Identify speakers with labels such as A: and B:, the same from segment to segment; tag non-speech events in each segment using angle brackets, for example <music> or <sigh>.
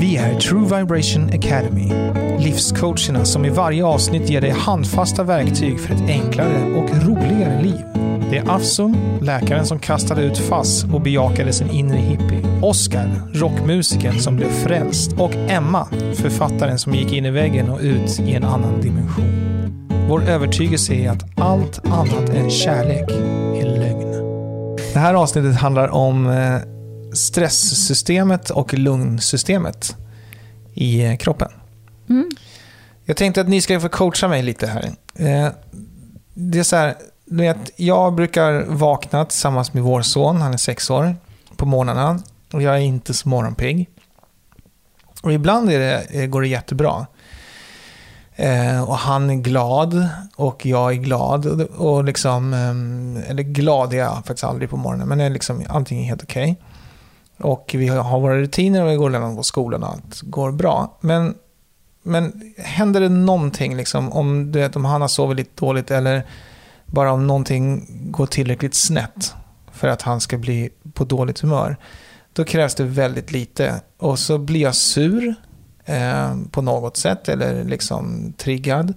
A: Vi är True Vibration Academy. Livscoacherna som i varje avsnitt ger dig handfasta verktyg för ett enklare och roligare liv. Det är Afsum, läkaren som kastade ut FASS och bejakade sin inre hippie. Oscar, rockmusikern som blev frälst. Och Emma, författaren som gick in i väggen och ut i en annan dimension. Vår övertygelse är att allt annat än kärlek är lögn. Det här avsnittet handlar om eh, stresssystemet och lugnsystemet i eh, kroppen.
B: Mm.
A: Jag tänkte att ni ska få coacha mig lite här. Eh, Det är så här, du vet, jag brukar vakna tillsammans med vår son, han är sex år, på morgnarna. Och jag är inte så morgonpigg. Och ibland är det, eh, går det jättebra. Eh, och han är glad och jag är glad. Och, och liksom, ehm, eller glad är jag faktiskt aldrig på morgonen, men är liksom, allting är helt okej. Och vi har, våra rutiner och vi går och lämnar på skolan och allt går bra. Men, men händer det någonting, liksom, om, du vet, om han har sovit lite dåligt eller bara om någonting går tillräckligt snett för att han ska bli på dåligt humör, då krävs det väldigt lite. Och så blir jag sur eh, på något sätt eller liksom triggad.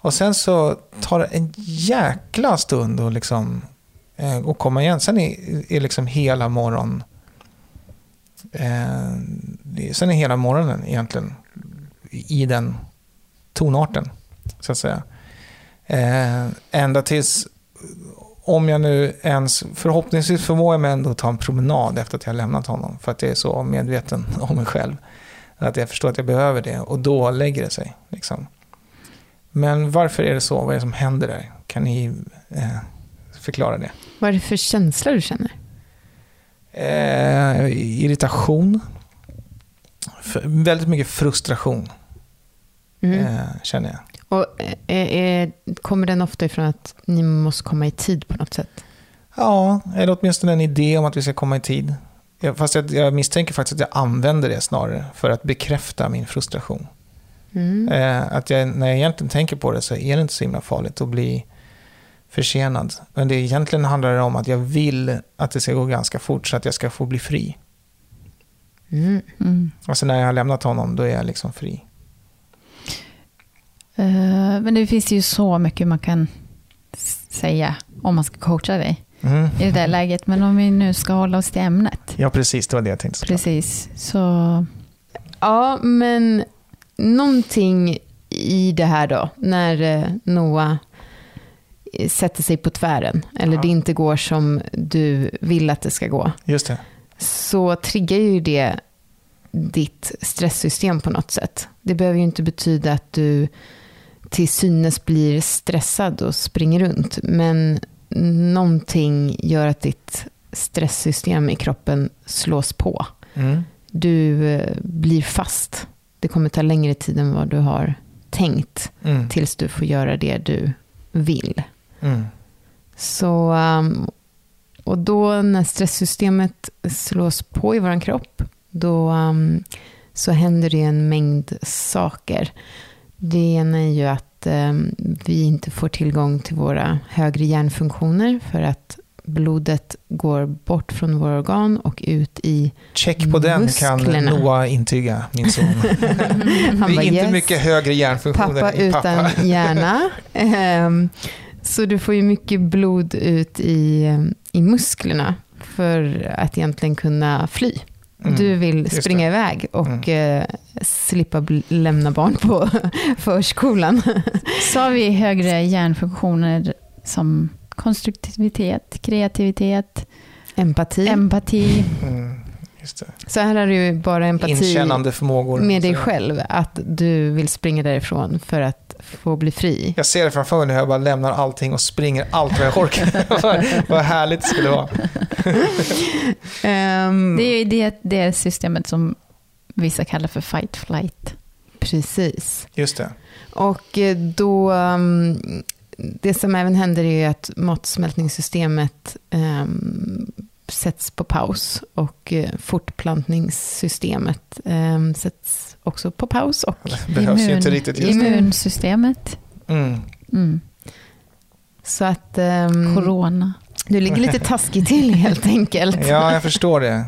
A: Och sen så tar det en jäkla stund att liksom, eh, komma igen. Sen är, är liksom hela morgonen. Eh, sen är hela morgonen egentligen i den tonarten, så att säga. Eh, ända tills, om jag nu ens, förhoppningsvis förmår jag mig ändå ta en promenad efter att jag har lämnat honom, för att jag är så medveten <laughs> om mig själv. Att jag förstår att jag behöver det, och då lägger det sig. Liksom. Men varför är det så? Vad är det som händer där? Kan ni eh, förklara det?
B: Vad är det för känsla du känner?
A: Eh, irritation. F- väldigt mycket frustration
B: Mm.
A: eh, känner jag.
B: Och eh, eh, kommer den ofta ifrån att ni måste komma i tid på något sätt?
A: Ja, eller åtminstone en idé om att vi ska komma i tid. Fast jag, jag misstänker faktiskt att jag använder det snarare för att bekräfta min frustration.
B: Mm.
A: Eh, att jag, när jag egentligen tänker på det så är det inte så himla farligt att bli försenad. Men det egentligen handlar det om att jag vill att det ska gå ganska fort så att jag ska få bli fri.
B: Mm.
C: Mm.
A: Alltså när jag har lämnat honom, då är jag liksom fri.
C: Eh, men det finns ju så mycket man kan säga om man ska coacha dig
A: Mm.
C: i det där läget. Men om vi nu ska hålla oss till ämnet.
A: Ja, precis. Det var det jag tänkte.
C: Precis. Så
B: Ja, men någonting i det här då, när eh, Noah sätter sig på tvären, eller
A: Ja.
B: det inte går som du vill att det ska gå,
A: Just det.
B: så triggar ju det ditt stresssystem på något sätt. Det behöver ju inte betyda att du till synes blir stressad och springer runt, men någonting gör att ditt stresssystem i kroppen slås på.
A: Mm.
B: Du eh, blir fast. Det kommer ta längre tid än vad du har tänkt
A: Mm.
B: tills du får göra det du vill.
A: Mm.
B: Så, um, och då när stresssystemet slås på i vår kropp, då um, så händer det en mängd saker. Det ena är ju att um, vi inte får tillgång till våra högre hjärnfunktioner för att blodet går bort från våra organ och ut i...
A: Check på den kan. Noah intyga, min son. <laughs>
B: Han
A: det är
B: bara,
A: inte
B: "Yes."
A: mycket högre hjärnfunktioner
B: Pappa
A: i pappa.
B: utan hjärna. <laughs> Så du får ju mycket blod ut i, ehm, i musklerna för att egentligen kunna fly.
A: Mm,
B: Du vill springa iväg och eh, slippa lämna barn på <laughs> förskolan. <laughs>
C: sa vi högre hjärnfunktioner som konstruktivitet, kreativitet,
B: Empati.
C: empati.
A: Mm.
B: Så här har du ju bara empati med dig själv. Att du vill springa därifrån för att få bli fri.
A: Jag ser det framför mig när jag bara lämnar allting och springer allt vad jag orkar. <laughs> <laughs> vad, härligt det skulle vara. <laughs>
B: Ehm,
C: Det är ju det, det systemet som vissa kallar för fight flight.
B: Precis.
A: Just det.
B: Och eh, då, um, det som även händer är ju att matsmältningssystemet um, sätts på paus och eh, fortplantningssystemet um, sätts också på paus. Och, <laughs>
A: Det behövs ju inte riktigt just det.
C: Immunsystemet.
A: Mm.
C: Mm.
B: så att, um,
C: Corona.
B: Du ligger lite taskigt till <laughs> helt enkelt.
A: Ja, jag förstår det. Eh,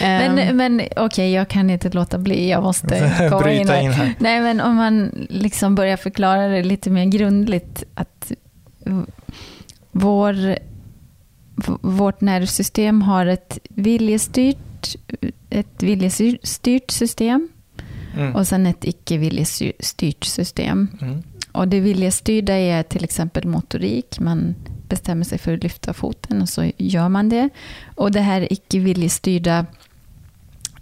C: Men,
B: Ehm,
C: men okej, jag kan inte låta bli. Jag måste <laughs> komma in
A: Bryta
C: här.
A: in här.
C: Nej, men om man liksom börjar förklara det lite mer grundligt. Att vår, vårt nervsystem har ett viljestyrt, ett viljestyrt system
A: Mm.
C: och sen ett icke viljestyrt system.
A: Mm.
C: Och det viljestyrda är till exempel motorik. Man bestämmer sig för att lyfta foten och så gör man det. Och det här icke viljestyrda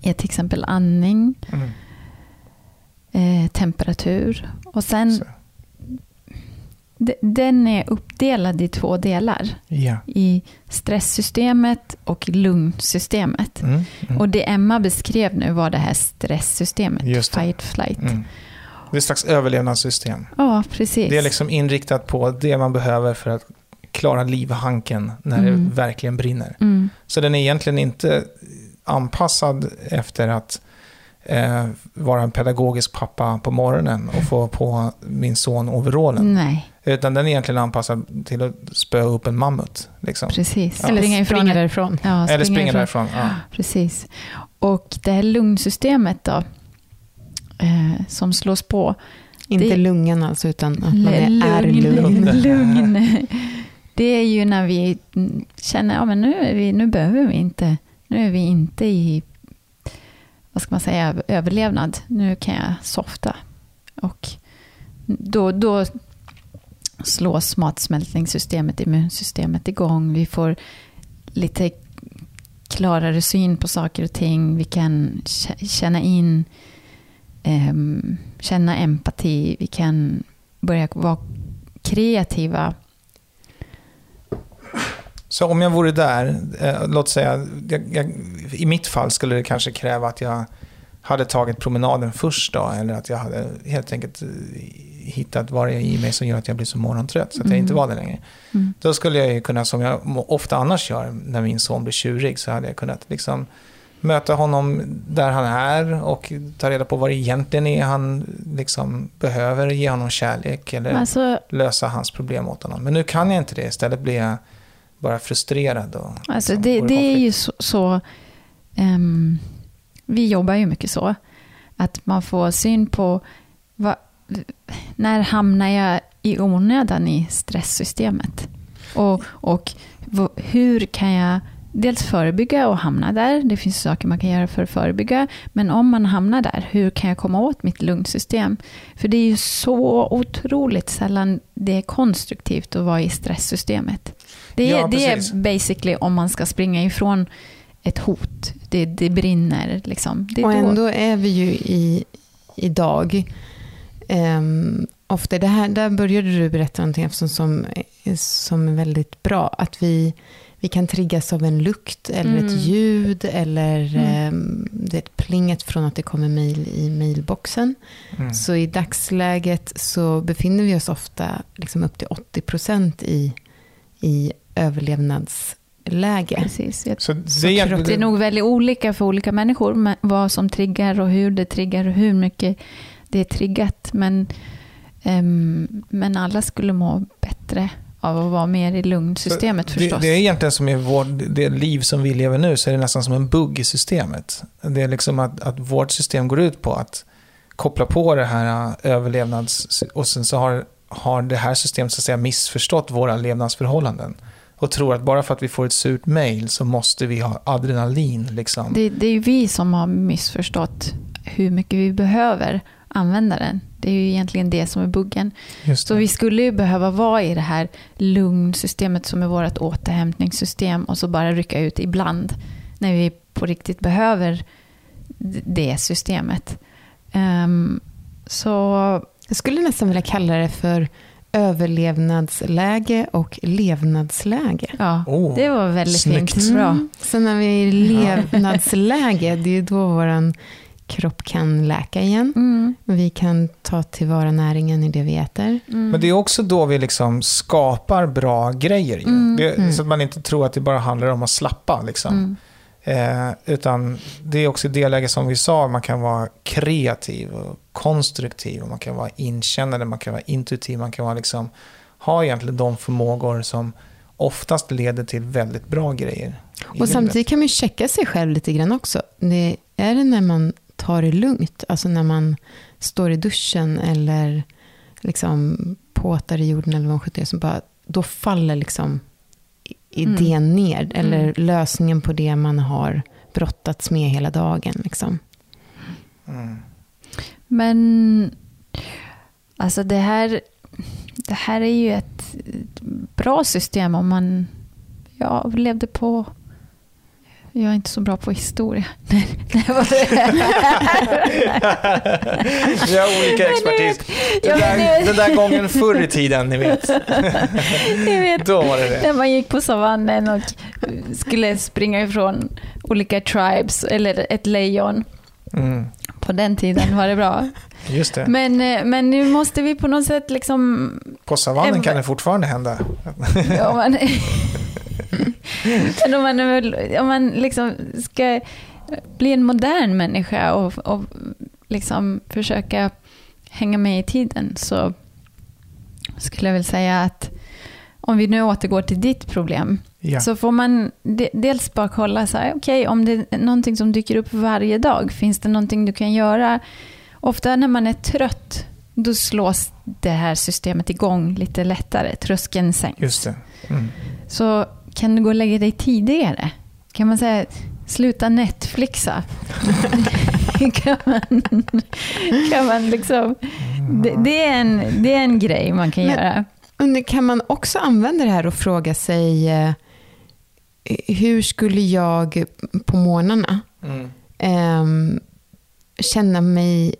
C: är till exempel andning,
A: Mm.
C: eh, temperatur. Och sen,
A: Så.
C: De- den är uppdelad i två delar.
A: Ja.
C: I stresssystemet och lugnsystemet.
A: Mm. Mm.
C: Och det Emma beskrev nu var det här stresssystemet,
A: Just det.
C: fight flight.
A: Mm. Det är ett slags överlevnadssystem.
C: Ja, precis.
A: Det är liksom inriktat på det man behöver för att klara livhanken när
C: Mm.
A: det verkligen brinner.
C: mm.
A: Så den är egentligen inte anpassad efter att eh, vara en pedagogisk pappa på morgonen och få på min son overallen.
C: Nej,
A: Utan den är egentligen anpassad till att spöa upp en mammut. Liksom.
C: precis.
B: Eller
C: Springa
B: springa,
C: ifrån
B: därifrån.
C: Ja,
A: Eller springa
C: ifrån.
A: därifrån. Ja.
C: Precis. Och det här lugnsystemet då, eh, som slås på.
B: Inte
C: Det-
B: lungan alltså, utan att man är, är <laughs> lugn.
C: lugn. <laughs> Det är ju när vi känner, ja men nu, är vi, nu behöver vi inte, nu är vi inte i, vad ska man säga, överlevnad. Nu kan jag softa. Och då, då slås matsmältningssystemet, immunsystemet igång. Vi får lite klarare syn på saker och ting. Vi kan känna in, ehm, känna empati. Vi kan börja vara kreativa.
A: Så om jag vore där, eh, låt säga, jag, jag, i mitt fall skulle det kanske kräva att jag hade tagit promenaden först då, eller att jag hade helt enkelt eh, hittat vad det är i mig som gör att jag blir så morgontrött, så att jag
C: Mm.
A: inte var där längre.
C: Mm.
A: Då skulle jag ju kunna, som jag ofta annars gör när min son blir tjurig, så hade jag kunnat liksom möta honom där han är och ta reda på vad det egentligen är han liksom behöver, ge honom kärlek eller
C: Alltså,
A: lösa hans problem åt honom. Men nu kan jag inte det, istället blir jag bara frustrerad. Och,
C: alltså
A: liksom
C: det, det är ju så, så ehm, vi jobbar ju mycket så, att man får syn på vad, när hamnar jag i onödan i stresssystemet? Och, och hur kan jag dels förebygga och hamna där? Det finns saker man kan göra för att förebygga. Men om man hamnar där, hur kan jag komma åt mitt lugnsystem? För det är ju så otroligt sällan det är konstruktivt att vara i stresssystemet. Det är,
A: Ja,
C: det är basically om man ska springa ifrån ett hot. Det, det brinner liksom. Det
B: Och
C: då-
B: ändå är vi ju i, idag, um, ofta, det här, där började du berätta någonting som, som, som är väldigt bra, att vi, vi kan triggas av en lukt eller
C: Mm.
B: ett ljud eller
C: Mm.
B: ehm, det är ett plinget från att det kommer mejl i mejlboxen.
A: Mm.
B: Så i dagsläget så befinner vi oss ofta liksom upp till 80% i, i överlevnadsläge.
C: Precis. Jag
A: Så det,
B: Så
A: är
C: Det är nog väldigt olika för olika människor, men vad som triggar och hur det triggar och hur mycket det är triggat. Men, ehm, men alla skulle må bättre av att vara mer i lugnsystemet
A: det,
C: förstås.
A: det är egentligen som i vår, det liv som vi lever nu, så är det nästan som en bugg i systemet. Det är liksom att, att vårt system går ut på att koppla på det här äh, överlevnads... Och sen så har, har det här systemet så att säga missförstått våra levnadsförhållanden. Och tror att bara för att vi får ett surt mail så måste vi ha adrenalin. Liksom.
C: Det, det är ju vi som har missförstått hur mycket vi behöver använda den. Det är ju egentligen det som är buggen.
A: Just
C: Så vi skulle ju behöva vara i det här lugnsystemet som är vårt återhämtningssystem och så bara rycka ut ibland när vi på riktigt behöver det systemet. Ehm, så
B: Jag skulle nästan vilja kalla det för överlevnadsläge och levnadsläge.
C: ja,
A: Oh,
C: det var väldigt
A: snyggt.
C: fint. Bra.
B: Mm. Så när vi är i levnadsläge, det är ju då vår kropp kan läka igen.
C: Mm,
B: Vi kan ta tillvara näringen i det vi äter.
C: mm.
A: Men det är också då vi liksom skapar bra grejer. Ju.
C: Mm.
A: Det,
B: Mm.
A: Så att man inte tror att det bara handlar om att slappa. Liksom.
C: Mm.
A: Eh, utan det är också i det läge som vi sa, man kan vara kreativ och konstruktiv. Och man kan vara inkännande, man kan vara intuitiv, man kan vara liksom, ha egentligen de förmågor som oftast leder till väldigt bra grejer.
B: Och
A: livet.
B: samtidigt kan man ju checka sig själv lite grann också. Det, är det när man tar det lugnt, alltså när man står i duschen eller liksom påtar i jorden eller vad man som bara, då faller liksom i- idén ner. Eller
C: Mm.
B: lösningen på det man har brottats med hela dagen. Liksom.
A: Mm.
C: Men alltså det här, det här är ju ett bra system om man ja, levde på... Jag är inte så bra på historia. <laughs> Nej, nej, vad är det?
A: Vi har olika expertis.
C: Ja,
A: Den
C: men
A: där, den där gången förr i tiden, ni vet. <laughs>
C: Ni vet,
A: Då var det det.
C: när man gick på savannen och skulle springa ifrån olika tribes eller ett lejon.
A: Mm.
C: På den tiden var det bra.
A: Just det.
C: Men, eh, men nu måste vi på något sätt liksom
A: På savannen kan det fortfarande hända.
C: om man, <laughs> men <laughs> om man, om man liksom ska bli en modern människa och, och liksom försöka hänga med i tiden så skulle jag väl säga att om vi nu återgår till ditt problem
A: Ja.
C: så får man de, dels bara kolla så här, okej om det är någonting som dyker upp varje dag, finns det någonting du kan göra? Ofta när man är trött, då slås det här systemet igång lite lättare, tröskeln sänks.
A: Just det. Mm.
C: Så kan du gå och lägga dig tidigare? Kan man säga sluta Netflixa? <laughs> kan, man, kan man liksom... Det, det, är en, det är en grej man kan
B: Men-
C: göra.
B: Kan man också använda det här och fråga sig eh, hur skulle jag på morgnarna
A: Mm.
B: ehm, känna mig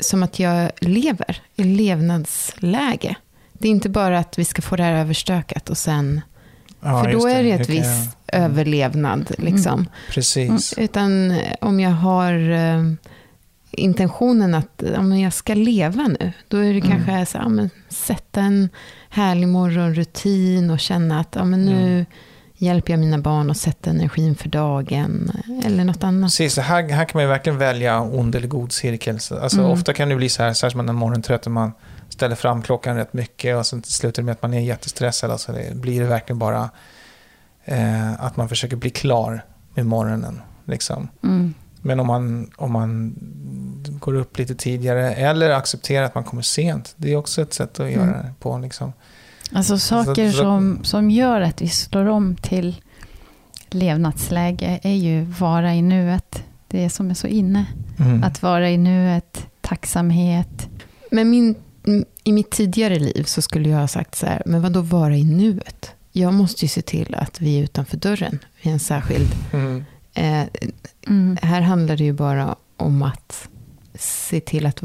B: som att jag lever i levnadsläge. Det är inte bara att vi ska få det här överstökat och sen,
A: Ja,
B: för då är det ett
A: kan jag-
B: visst överlevnad. Liksom.
A: Precis.
B: Utan eh, om jag har eh, intentionen att men jag ska leva nu, då är det
A: Mm.
B: kanske så, ja, men, sätta en härlig morgonrutin och känna att ja, men nu
A: Mm.
B: hjälper jag mina barn att sätta energin för dagen eller något annat.
A: Precis, här, här kan man ju verkligen välja ond eller god cirkel. Så, Alltså,
B: Mm.
A: Ofta kan det bli så här, särskilt när man är morgontrött man ställer fram klockan rätt mycket och sen slutar det med att man är jättestressad. Alltså det blir det verkligen bara eh, att man försöker bli klar med morgonen. Liksom.
C: Mm.
A: Men om man, om man går upp lite tidigare eller accepterar att man kommer sent, det är också ett sätt att göra
B: Mm.
A: det på. Liksom.
C: Alltså saker
A: Så- så-
C: som, som gör att vi slår om till levnadsläge är ju vara i nuet. Det är som är så inne.
A: Mm.
C: Att vara i nuet, tacksamhet.
B: Men min, i mitt tidigare liv så skulle jag ha sagt så här, men vad då vara i nuet? Jag måste ju se till att vi är utanför dörren vid en särskild...
A: Mm.
B: Eh,
C: Mm.
B: här handlar det ju bara om att se till att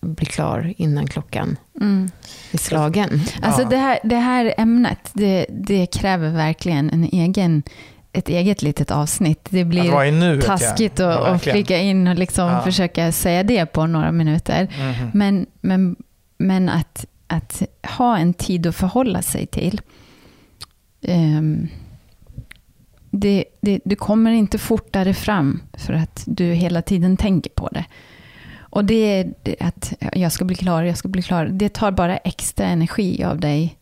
B: bli klar innan klockan
C: Mm.
B: är slagen.
C: Alltså
A: Ja.
C: det, här, det här ämnet, det, det kräver verkligen en egen, ett eget litet avsnitt. Det blir
A: i nuet,
C: taskigt
A: ja.
C: att
A: Ja,
C: flika in och liksom
A: Ja.
C: försöka säga det på några minuter.
A: Mhm.
C: Men, men, men att, att ha en tid att förhålla sig till. Um, det, det, du kommer inte fortare fram för att du hela tiden tänker på det. Och det är att jag ska bli klar, jag ska bli klar. Det tar bara extra energi av dig.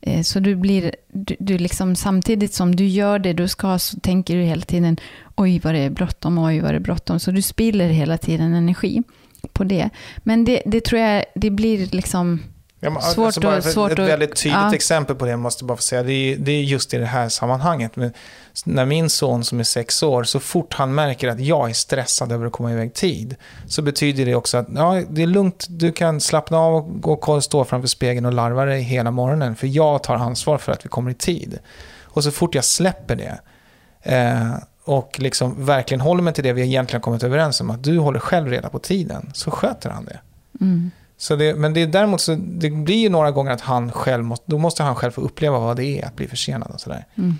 C: Eh, så du blir, du, du liksom samtidigt som du gör det du ska så tänker du hela tiden oj vad det är bråttom, oj vad det är bråttom. Så du spiller hela tiden energi på det. Men det, det tror jag, det blir liksom,
A: Ja, men,
C: Svårt
A: alltså bara
C: svårt
A: ett väldigt tydligt
C: ja.
A: exempel på det måste jag bara få säga. Det är, det är just i det här sammanhanget. Men när min son som är sex år, så fort han märker att jag är stressad över att komma iväg tid, så betyder det också att ja, det är lugnt, du kan slappna av och gå och stå framför spegeln och larva dig hela morgonen, för jag tar ansvar för att vi kommer i tid. Och så fort jag släpper det, eh, och liksom verkligen håller mig till det vi egentligen kommit överens om, att du håller själv reda på tiden, så sköter han det.
C: mm,
A: Så det, men det är däremot så, det blir ju några gånger att han själv måste, då måste han själv få uppleva vad det är att bli försenad och sådär.
C: mm,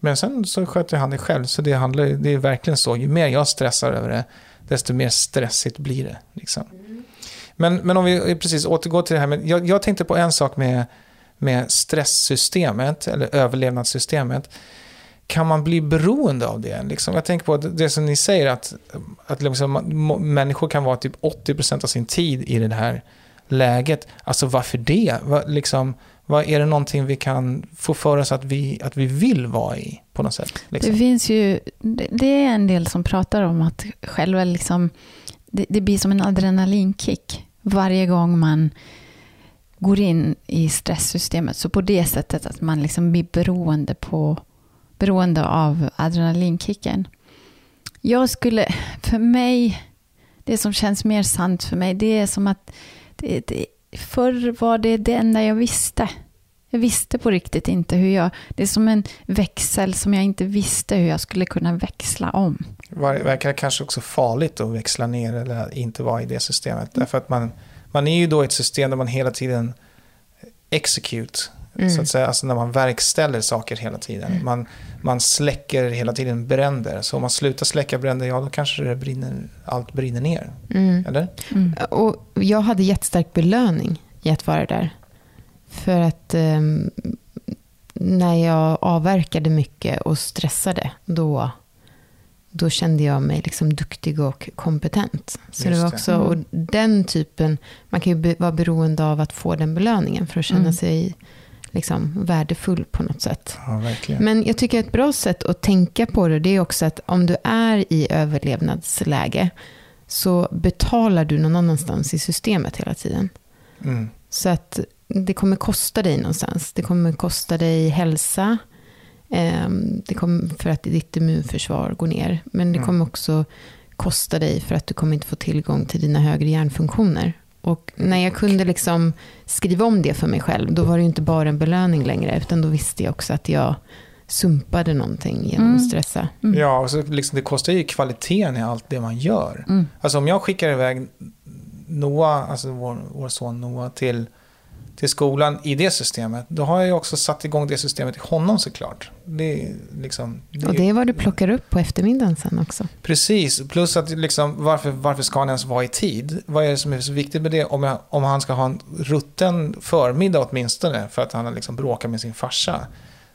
A: Men sen så sköter han det själv, så det, handlar, det är verkligen så, ju mer jag stressar över det, desto mer stressigt blir det. Liksom. Men, men om vi precis återgår till det här med, jag, jag tänkte på en sak med, med stresssystemet, eller överlevnadssystemet. Kan man bli beroende av det? Liksom, jag tänker på det, som ni säger, att, att liksom, människor kan vara typ 80% av sin tid i det här läget. Alltså varför det? Vad, liksom, vad, är det någonting vi kan få för oss att vi, att vi vill vara i på något sätt? Liksom?
C: Det finns ju, det, det är en del som pratar om att själva liksom, det, det blir som en adrenalinkick varje gång man går in i stresssystemet. Så på det sättet att man liksom blir beroende, på, beroende av adrenalinkicken. Jag skulle, för mig, det som känns mer sant för mig, det är som att det, det, förr var det det enda jag visste. Jag visste på riktigt inte hur jag... Det är som en växel som jag inte visste hur jag skulle kunna växla om.
A: Det verkar kanske också farligt att växla ner eller inte vara i det systemet. Därför att man, man är ju då i ett system där man hela tiden execute Mm. Så att säga, alltså när man verkställer saker hela tiden. Mm. Man, man släcker hela tiden bränder. Så om man slutar släcka bränder, ja då kanske det brinner, allt brinner ner. Mm. Eller?
B: Mm. Och jag hade jättestark belöning i att vara där. För att um, när jag avverkade mycket och stressade, då, då kände jag mig liksom duktig och kompetent. Så Just det var också, och den typen, man kan ju be, vara beroende av att få den belöningen för att känna mm. sig liksom värdefull på något sätt.
A: Ja,
B: Men jag tycker ett bra sätt att tänka på det, det är också att om du är i överlevnadsläge, så betalar du någon annanstans i systemet hela tiden. Mm. Så att det kommer kosta dig någonstans. Det kommer kosta dig hälsa. Ehm, det kommer för att ditt immunförsvar går ner. Men det mm. kommer också kosta dig för att du kommer inte få tillgång till dina högre hjärnfunktioner. Och när jag kunde liksom skriva om det för mig själv, då var det inte bara en belöning längre, utan då visste jag också att jag sumpade någonting genom mm. att stressa.
A: Mm. Ja, och så liksom, det kostar ju kvaliteten i allt det man gör. Mm. Alltså om jag skickar iväg Noah, alltså vår, vår son Noah, till till skolan i det systemet, då har jag också satt igång det systemet i honom såklart. Det liksom,
B: det och det är vad du plockar upp på eftermiddagen sen också.
A: Precis, plus att liksom, varför, varför ska han ens vara i tid? Vad är det som är så viktigt med det? Om, jag, om han ska ha en rutten förmiddag åtminstone för att han har liksom bråkat med sin farsa.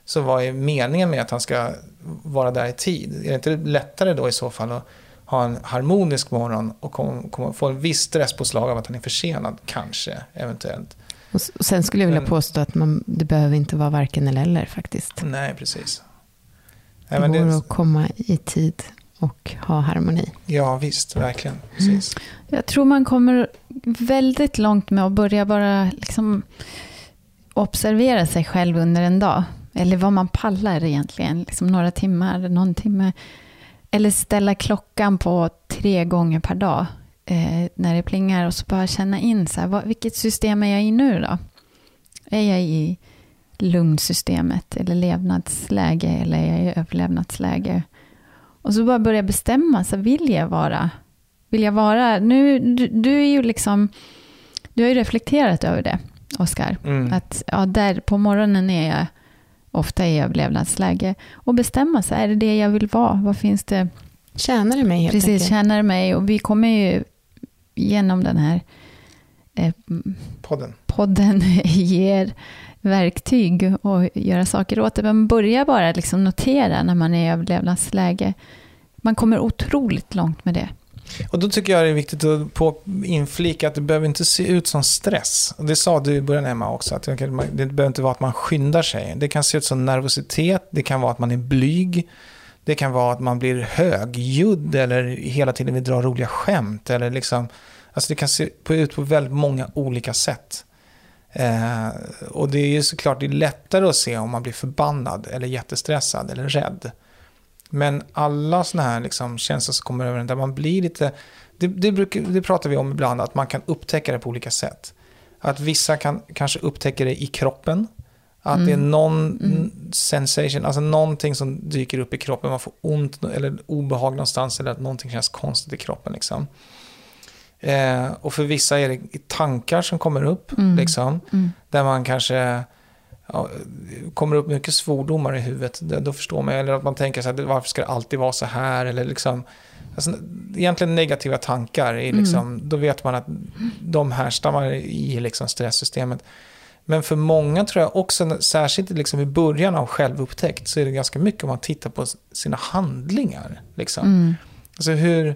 A: Så vad är meningen med att han ska vara där i tid? Är det inte lättare då i så fall att ha en harmonisk morgon och kom, kom, få en viss stresspåslag av att han är försenad, kanske, eventuellt.
B: Och sen skulle jag vilja påstå att man, det behöver inte vara varken eller, eller faktiskt.
A: Nej, precis.
B: Det går det... att komma i tid och ha harmoni.
A: Ja, visst. Verkligen. Precis. Mm.
C: Jag tror man kommer väldigt långt med att börja bara liksom observera sig själv under en dag. Eller vad man pallar egentligen. Liksom några timmar, någon timme. Eller ställa klockan på tre gånger per dag eh, när det plingar och så bara känna in så här, vad, vilket system är jag i nu då? Är jag i lugnsystemet eller levnadsläge eller är jag i överlevnadsläge? Och så bara börja bestämma, så vill jag vara? Vill jag vara? Nu, du, du är ju liksom, du har ju reflekterat över det, Oskar. Mm. Att ja, där på morgonen är jag ofta i överlevnadsläge. Och bestämma sig, är det det jag vill vara? Vad finns det?
B: Tjänar det mig helt
C: Precis,
B: enkelt?
C: tjänar det mig. Och vi kommer ju genom den här eh,
A: podden.
C: podden <laughs> ger verktyg och göra saker åt det. Men börja bara liksom notera när man är i överlevnadsläge. Man kommer otroligt långt med det.
A: Och då tycker jag det är viktigt att på inflika att det behöver inte se ut som stress. Och det sa du i början Emma också, att det behöver inte vara att man skyndar sig. Det kan se ut som nervositet, det kan vara att man är blyg, det kan vara att man blir högljudd eller hela tiden vill dra roliga skämt. Eller liksom, alltså det kan se ut på väldigt många olika sätt. Eh, och det är ju såklart det är lättare att se om man blir förbannad eller jättestressad eller rädd. Men alla sådana här liksom känslor som kommer över en där man blir lite... Det, det, brukar, det pratar vi om ibland, att man kan upptäcka det på olika sätt. Att vissa kan kanske upptäcka det i kroppen. Att mm. det är mm. någon mm. sensation, alltså någonting som dyker upp i kroppen. Man får ont eller obehag någonstans eller att någonting känns konstigt i kroppen. Liksom. Eh, och för vissa är det tankar som kommer upp. Mm. Liksom, mm. där man kanske ja, kommer upp mycket svordomar i huvudet. Då förstår man, eller att man tänker så här, varför ska det alltid vara så här? Eller liksom, alltså, egentligen negativa tankar, är mm. liksom, då vet man att de härstammar i liksom stresssystemet. Men för många tror jag också, särskilt liksom i början av självupptäckt, så är det ganska mycket om man tittar på sina handlingar. Liksom. Mm. Alltså hur,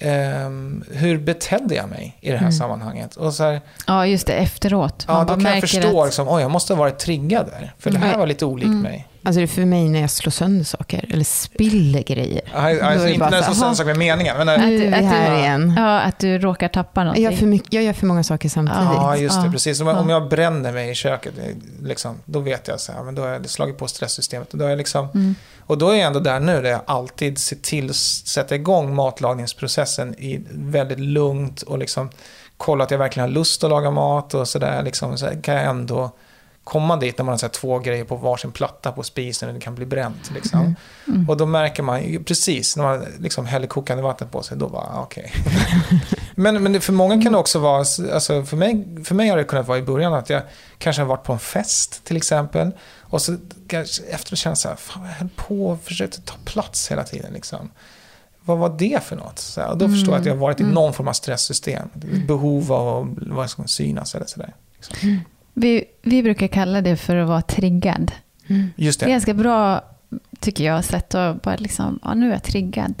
A: ehm, hur betedde jag mig i det här
B: Mm.
A: sammanhanget? Och så här,
C: Ja, just det, efteråt.
A: ja,
C: Man
A: då
C: bara
A: kan jag förstå,
C: att-
A: liksom, oj, jag måste ha varit triggad där. För det här
B: Mm.
A: var lite olikt
C: Mm.
A: mig.
B: Alltså det är för mig när jag slår sönder saker eller spiller grejer.
A: Alltså, inte när det
B: så
A: är så
B: här,
A: sak med meningen. Men när,
B: Nu är vi
C: att du-
B: här igen.
C: Ja, att du råkar tappa
B: Jag
C: någonting.
B: gör, för mycket, jag gör för många saker samtidigt.
A: Ja, just det.
C: Ja.
A: Precis. Om,
C: Ja.
A: om jag bränner mig i köket, det- liksom, då vet jag så här, men då har jag slagit på stresssystemet. Och, då är jag liksom,
C: Mm.
A: och då är jag ändå där nu, där jag alltid ser till att sätta igång matlagningsprocessen i väldigt lugnt och liksom kolla att jag verkligen har lust att laga mat och sådär. Liksom, så här kan jag ändå komma dit när man har så två grejer på varsin platta på spisen och det kan bli bränt. Liksom.
B: Mm.
C: Mm.
A: Och då märker man precis när man liksom häller kokande vatten på sig, då bara ah, okej. <laughs> men men det, för många kan det också vara, alltså för mig, för mig har det kunnat vara i början att jag kanske har varit på en fest till exempel. Och så kanske efteråt känner jag så här, fan jag höll på och försökte ta plats hela tiden. Liksom. Vad var det för något? Så här, och då
C: Mm.
A: förstår jag att jag har varit i
C: Mm.
A: någon form av stresssystem. Behov av att synas eller sådär. Liksom.
C: Vi, vi brukar kalla det för att vara triggad.
B: Mm.
A: Just
C: Det är
A: det.
C: ganska bra, tycker jag, sätt att bara liksom, ja nu är jag triggad.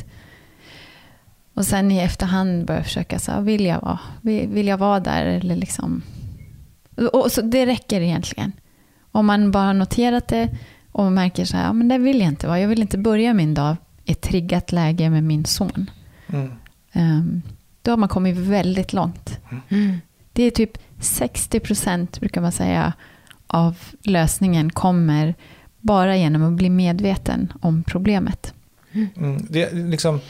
C: Och sen i efterhand börja försöka, så här, vill jag vara, vill, vill jag vara där eller liksom. Och, och så det räcker egentligen. Om man bara har noterat det och märker så här, ja men det vill jag inte vara. Jag vill inte börja min dag i ett triggat läge med min son.
A: Mm.
C: Ehm, då har man kommit väldigt långt.
B: Mm.
C: Det är typ 60 procent, brukar man säga, av lösningen kommer bara genom att bli medveten om problemet.
A: Mm, det är liksom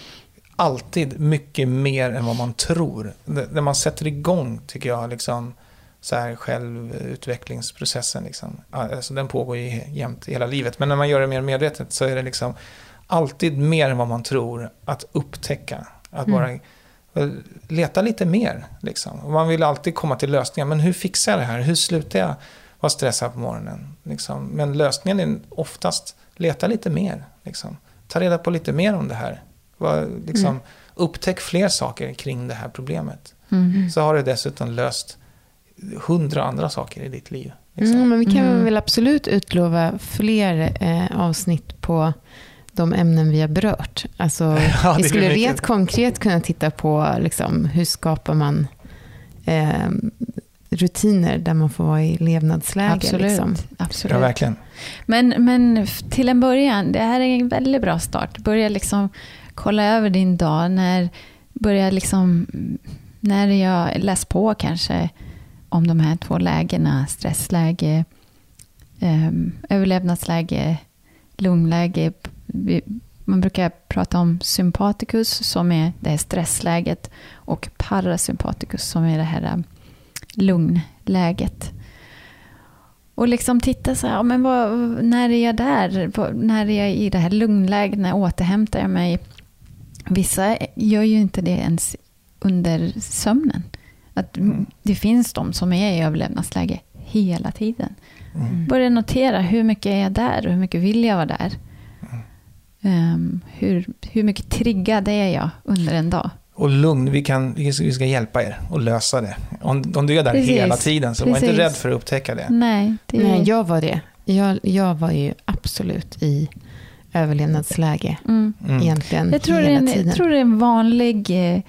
A: alltid mycket mer än vad man tror. När man sätter igång, tycker jag, liksom, så här självutvecklingsprocessen. Liksom. Alltså, den pågår ju jämt hela livet. Men när man gör det mer medvetet så är det liksom alltid mer än vad man tror att upptäcka. Att
B: Mm.
A: bara eh, leta lite mer. Liksom. Man vill alltid komma till lösningar. Men hur fixar jag det här? Hur slutar jag vara stressad på morgonen? Liksom. Men lösningen är oftast leta lite mer. Liksom. Ta reda på lite mer om det här. Vad, liksom,
B: Mm.
A: Upptäck fler saker kring det här problemet.
C: Mm.
A: Så har du dessutom löst hundra andra saker i ditt liv. Liksom.
B: Mm, men vi kan
C: Mm.
B: väl absolut utlova fler eh, avsnitt på de ämnen vi har berört. Alltså, <laughs>
A: Ja,
B: vi skulle
A: mycket.
B: rent konkret kunna titta på liksom, hur skapar man eh, rutiner där man får vara i levnadsläge.
C: Absolut.
B: Liksom.
C: Absolut.
A: Ja, verkligen.
C: Men, men till en början, det här är en väldigt bra start. Börja liksom kolla över din dag. När, börja liksom, när jag läst på kanske om de här två lägena, stressläge, um, överlevnadsläge, lugnläge. Vi- Man brukar prata om sympaticus som är det här stressläget och parasympaticus som är det här um, lugnläget. Och liksom titta så här, ja, men vad, när är jag där? När är jag i det här lugnläget? När återhämtar jag mig? Vissa gör ju inte det ens under sömnen. Att
A: Mm.
C: Det finns de som är i överlevnadsläge hela tiden.
A: Mm.
C: Börja notera hur mycket är jag där och hur mycket vill jag vara där. Ehm, hur, hur mycket triggad är jag under en dag?
A: Och lugn, vi, kan, vi ska- vi ska hjälpa er att lösa det. Om, om du är där
C: Precis.
A: hela tiden, så var inte
C: Precis.
A: rädd för att upptäcka det.
C: Nej, det är...
B: Nej, jag var det. Jag, jag var ju absolut i överlevnadsläge
C: mm.
A: Mm.
B: egentligen
C: Jag tror, det är
B: hela
C: en,
B: tiden.
C: jag tror det är en vanlig... eh,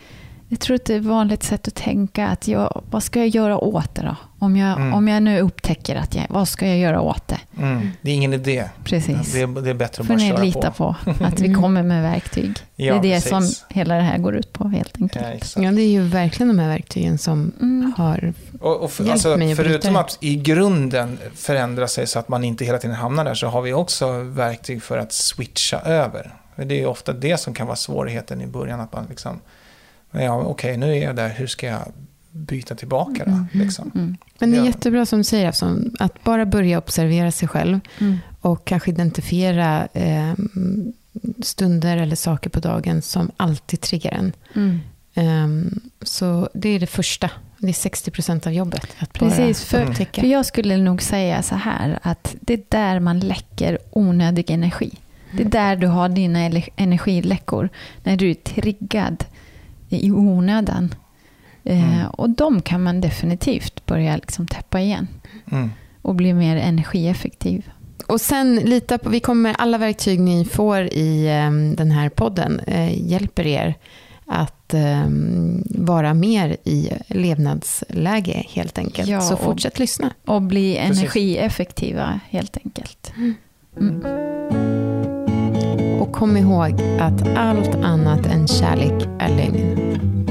C: Jag tror att det är ett vanligt sätt att tänka att jag, vad ska jag göra åt det då? Om jag,
A: Mm.
C: om jag nu upptäcker att jag, vad ska jag göra åt det?
A: Mm. Det är ingen idé.
C: Precis.
A: Det är, det är bättre att
C: får
A: bara
C: ni
A: köra
C: lita
A: på.
C: på. att vi
B: Mm.
C: kommer med verktyg.
A: Ja,
C: det är det
A: precis.
C: som hela det här går ut på helt enkelt.
A: Ja.
B: Ja, det är ju verkligen de här verktygen som
C: Mm.
B: har...
A: Och, och för,
B: Hjälp
A: alltså,
B: mig att
A: förutom att i grunden förändra sig så att man inte hela tiden hamnar där, så har vi också verktyg för att switcha över. Det är ju ofta det som kan vara svårigheten i början, att man liksom, ja okej nu är jag där, hur ska jag byta tillbaka då?
C: Mm.
A: Liksom?
C: Mm.
B: Men det är jättebra som du säger, Afson, att bara börja observera sig själv
C: Mm.
B: och kanske identifiera eh, stunder eller saker på dagen som alltid triggar en.
C: Mm.
B: Ehm, så det är det första. Det är 60% av jobbet. Att
C: Precis, för,
B: upptäcka.
C: för jag skulle nog säga så här att det är där man läcker onödig energi. Det är där du har dina energiläckor. När du är triggad i onödan. Eh,
A: Mm.
C: och de kan man definitivt börja liksom täppa igen.
A: Mm.
C: Och bli mer energieffektiv.
B: Och sen lita på, vi kommer, alla verktyg ni får i eh, den här podden eh, hjälper er att eh, vara mer i levnadsläge helt enkelt.
C: Ja,
B: Så
C: och-
B: fortsätt lyssna.
C: Och bli energieffektiva helt enkelt. Mm.
B: Och kom ihåg att allt annat än kärlek är lögn.